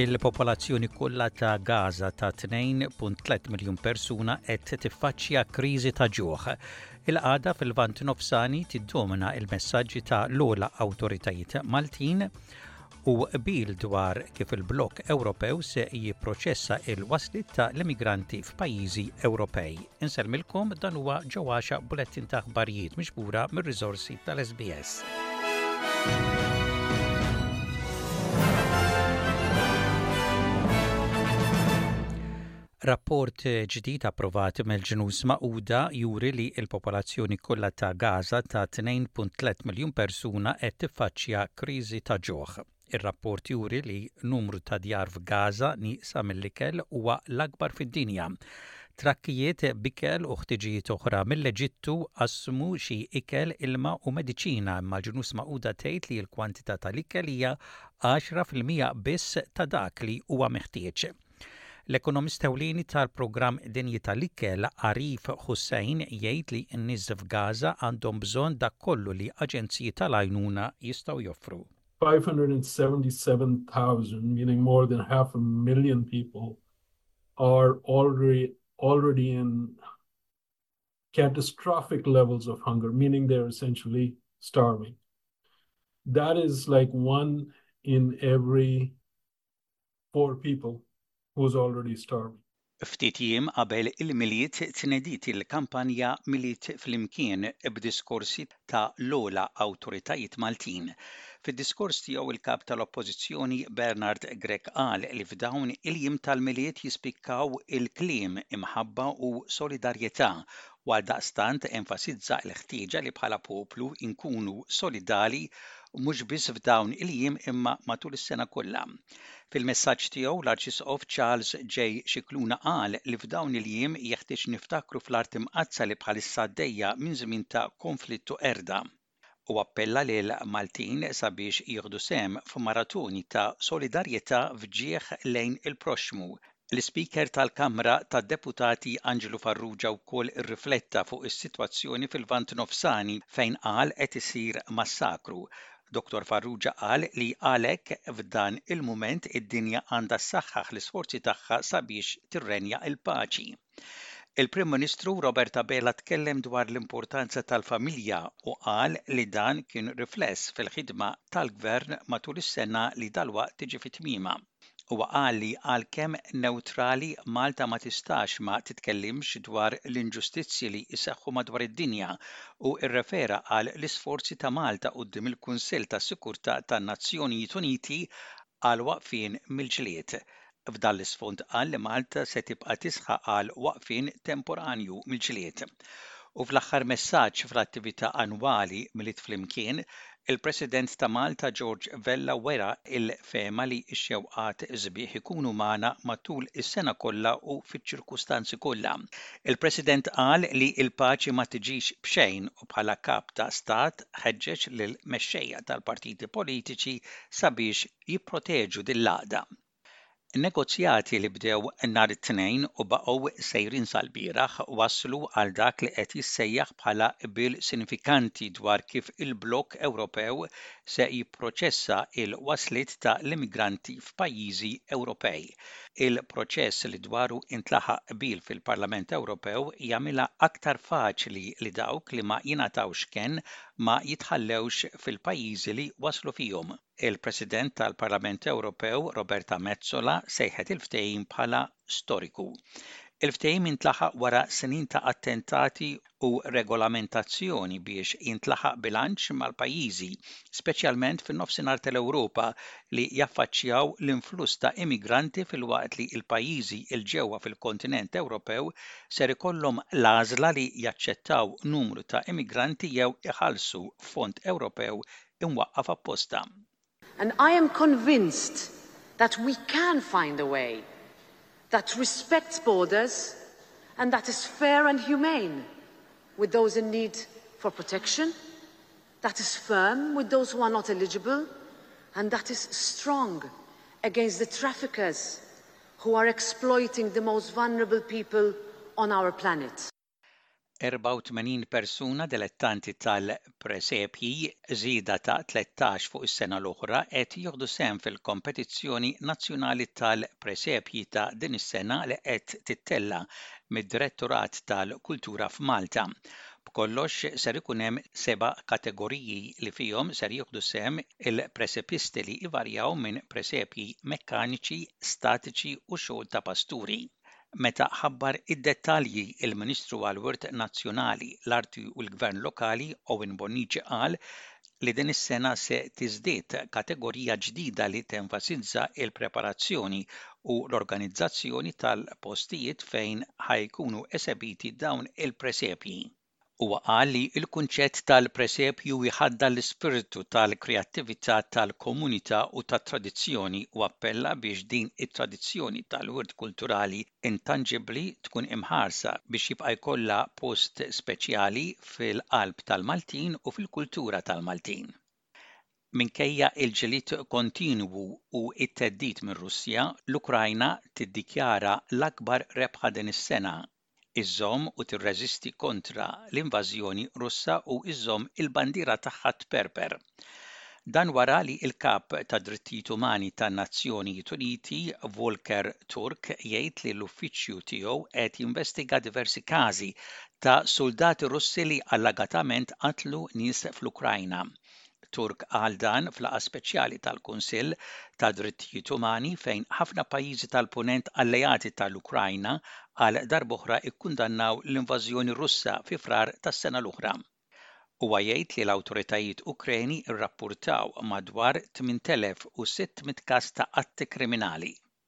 il-popolazzjoni kollha ta' Gaza ta' 2.3 miljun persuna qed tiffaċċja kriżi ta' ġuħ. Il-qagħda fil-Vant Nofsani tiddomina il-messaġġi ta' l-ogħla awtoritajiet Maltin u qbil dwar kif il-blokk Ewropew se jipproċessa il-waslit ta' l-immigranti f'pajjiżi Ewropej. Insellmilkom dan huwa ġewwaxa bulettin ta' aħbarijiet miġbura mir-riżorsi tal-SBS. Rapport ġdid approvat mill-Ġnus Magħquda juri li l-popolazzjoni kollha ta' Gaza ta' 2.3 miljun persuna qed tiffaċċja kriżi ta' ġuħ. Ir-rapport juri li numru ta' djar f'Gaza nieqsa mill-ikel huwa l-akbar fid-dinja. Trakkijiet b'ikel u ħtiġijiet oħra mill-Eġittu qassmu xi ikel, ilma u mediċina imma l-Ġnus Magħquda tgħid li l-kwantità tal-ikel hija 10 fil-mija biss ta' dak li huwa meħtieġ. L-ekonomist ewlieni tal-Programm Dinji tal-Ikel, Arif Hussain, jgħid li n-nies f'Gaza għandhom bżonn dak kollu li aġenziji tal-għajnuna jistgħu joffru. 577,000, meaning more than half a million people, are already in catastrophic levels of hunger, meaning they are essentially starving. That is like one in every poor people who's already starving. Ftit jiem qabel il-Milied tnediet il-kampanja Milied Flimkien b'diskorsi ta' l-ogħla awtoritajiet Maltin. Fid-diskors tiegħu l-Kap tal-Oppożizzjoni Bernard Grech qal li f'dawn il-jiem tal-Milied jispikkaw il-kliem imħabba u solidarjetà u għaldaqstant enfasizza l-ħtieġa li bħala poplu nkunu solidali mhux biss f'dawn il-jiem imma matul is-sena kollha. Fil-messaġġ tiegħu, l-Arċisqof Charles J. Scicluna qal li f'dawn il-jiem jeħtieġ niftakru fl-art imqaddsa li bħalissa għaddejja minn żmien ta' konflitt u qerda. Hu appella lil Maltin sabiex jieħdu sehem f'maratuni ta' solidarjetà f'ġieh lejn il-proxxmu. L-Ispeaker tal-Kamra tad-Deputati Anġlu Farrugia wkoll irrifletta fuq is-sitwazzjoni fil-Lvant Nofsani fejn qal qed isir massakru. Dottor Farrugia qal li għalhekk f'dan il-mument id-dinja għandha ssaħħaħ l-isforzi tagħha sabiex tirrenja l-paċi. Il-Prim Ministru Robert Abela tkellem dwar l-importanza tal-familja u qal li dan kien rifless fil-ħidma tal-Gvern matul is-sena li dalwaqt tiġi fi tmiemha. Huwa qal li għalkemm newtrali Malta ma tistax ma titkellimx dwar l-inġustizzji li jseħħu madwar id-dinja u rrefera għal l-isforzi ta' Malta quddiem il-Kunsill tas-Sikurtà tan-Nazzjonijiet Uniti għall-waqfien mill-ġlied F'dan l-isfond qal li Malta se tibqa' tisħaq għal waqfien temporanju mill-ġlied. U fl-aħħar messaġġ fl-attività annwali Milied Flimkien, il-President ta' Malta George Vella wera l-fehma li x-xewqat sbieħ ikunu magħna matul is-sena kollha u fiċ-ċirkustanzi kollha. Il-President qal li l-paċi ma tiġix b'xejn u bħala Kap ta' Stat ħeġġeġ lill-mexxejja tal-partiti politiċi sabiex jipproteġu din l-għaqda. Negozjati li bdew nhar it-Tnejn u baqgħu sejrin sal-bieraħ wasslu għal dak li qed jissejjaħ bħala qbil sinifikanti dwar kif il-blokk Ewropew se jipproċessa l-wasliet ta' l-immigranti f'pajjiżi Ewropej. Il-proċess li dwaru ntlaħaq qbil fil-Parlament Ewropew jagħmilha aktar faċli li dawk li ma jingħatawx kenn ma jitħallewx fil-pajjiżi li waslu fihom. Il-President tal-Parlament Ewropew Roberta Metsola sejħet il-ftehim bħala storiku. Il-ftehim intlaħaq wara snin ta' attentati u regolamentazzjoni biex jintlaħaq bilanċ mal-pajjiżi, speċjalment fin-Nofsinhar tal-Ewropa li jaffaċċjaw l-influss ta' immigranti filwaqt li l-pajjiżi 'l ġewwa fil-kontinent Ewropew ser ikollhom l-għażla li jaċċettaw numru ta' immigranti jew iħallsu Fond Ewropew imwaqqaf apposta. And I am convinced that we can find a way that respects borders and that is fair and humane with those in need for protection, that is firm with those who are not eligible, and that is strong against the traffickers who are exploiting the most vulnerable people on our planet. 84 persuna dilettanti tal-presepji, żieda ta' 13 fuq is-sena l-oħra, qed jieħdu sehem fil-kompetizzjoni nazzjonali tal-presepji ta' din is-sena li qed tittella' mid-Direttorat tal-Kultura f'Malta. B'kollox ser ikun hemm seba' kategoriji li fihom ser jieħdu sehem il-presepjisti li jvarjaw minn presepji mekkaniċi, statiċi u xogħol ta' pasturi. Meta ħabbar id-dettalji, il-Ministru għall-Wirt Nazzjonali, l-Arti u l-Gvern Lokali, Owen Bonnici qal li din is-sena se tiżdied kategorija ġdida li tenfasizza l-preparazzjoni u l-organizzazzjoni tal-postijiet fejn ħa jkunu esebiti dawn il-presepji. Huwa qal li l-kunċett tal-presepju jħaddan l-ispirtu tal-kreattività tal-komunità u tat-tradizzjoni u appella biex din it-tradizzjoni tal-wirt kulturali intanġibbli tkun imħarsa biex jibqa' jkollha post speċjali fil-qalb tal-Maltin u fil-kultura tal-Maltin. Minkejja l-ġlied kontinwu u t-theddid mir-Russja, l-Ukrajna tiddikjara l-akbar rebħa din is-sena iżżomm u tirreżisti kontra l-invażjoni Russa u iżżomm il-bandiera tagħha tperper. Dan wara li l-Kap tad-Drittijiet Umani tan-Nazzjonijiet Uniti, Volker Turk, jgħid li l-uffiċċju tiegħu qed jinvestiga diversi każi ta' suldati Russi li allagatament qatlu nies fl-Ukrajna. Turk qal dan f'laqgħa speċjali tal-Kunsill tad-Drittijiet Umani fejn ħafna pajjiżi tal-Punent alleati tal-Ukrajna għal darb'oħra kkundannaw l-invażjoni Russa fi Frar tas-sena l-oħra. Huwa jgħid li l-awtoritajiet Ukreni rrappurtaw madwar 8,600 każ ta' atti kriminali.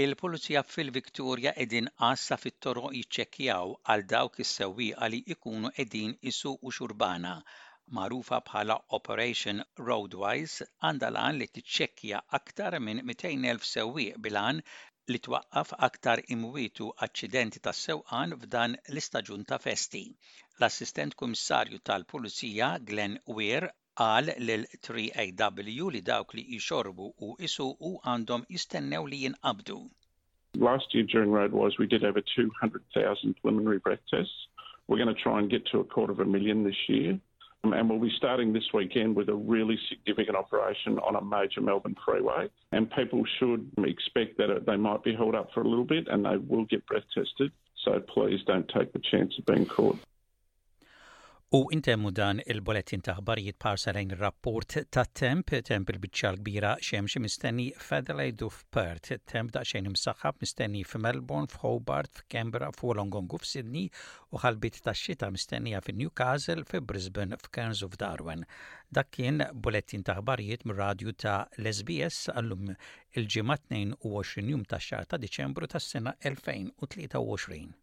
il-pulizija fil-victoria qegħdin għassa fit-toroq jiċċekkjaw għal dawk is-sewwieqa li jkunu qegħdin isuqu xurbana magħrufa bħala operation roadwise għandha l-għan li tiċċekkja aktar minn 200,000 sewwieq bil-għan li twaqqaf aktar imwiet u aċċidenti tas-sewqan f'dan l-istaġun ta' festi l-assistent kummissarju tal-pulizija glenn ware għal lil 3AW li dawk li jxorbu u u għandhom jistennew li jinqabdu. Last year during Roadwise we did over 200,000 preliminary breath tests. We're going to try and get to a quarter of a million this year. and we'll be starting this weekend with a really significant operation on a major Melbourne freeway. And people should expect that they might be held up for a little bit and they will get breath tested. So please don't take the chance of being caught. U intemmu dan il-bolettin ta' ħbarijiet parsa lejn ir-rapport tat-temp, temp il-biċċa l-kbira xemx mistenni f'Adelaide u f'Perth, temp daqsxejn imsaħħab mistenni f'Melbourne, f'Hobart, f'Canberra, f'Wollongong u f'Sydney u ħalbit tax-xita mistennija fi Newcastle, fi Brisbane, f'Cairns u f'Darwin. Dak kien bolettin ta' ħbarijiet mir-radju ta' l-SBS għallum il-ġimgħa 22 jum tax-xahar ta' Diċembru tas-sena 2023.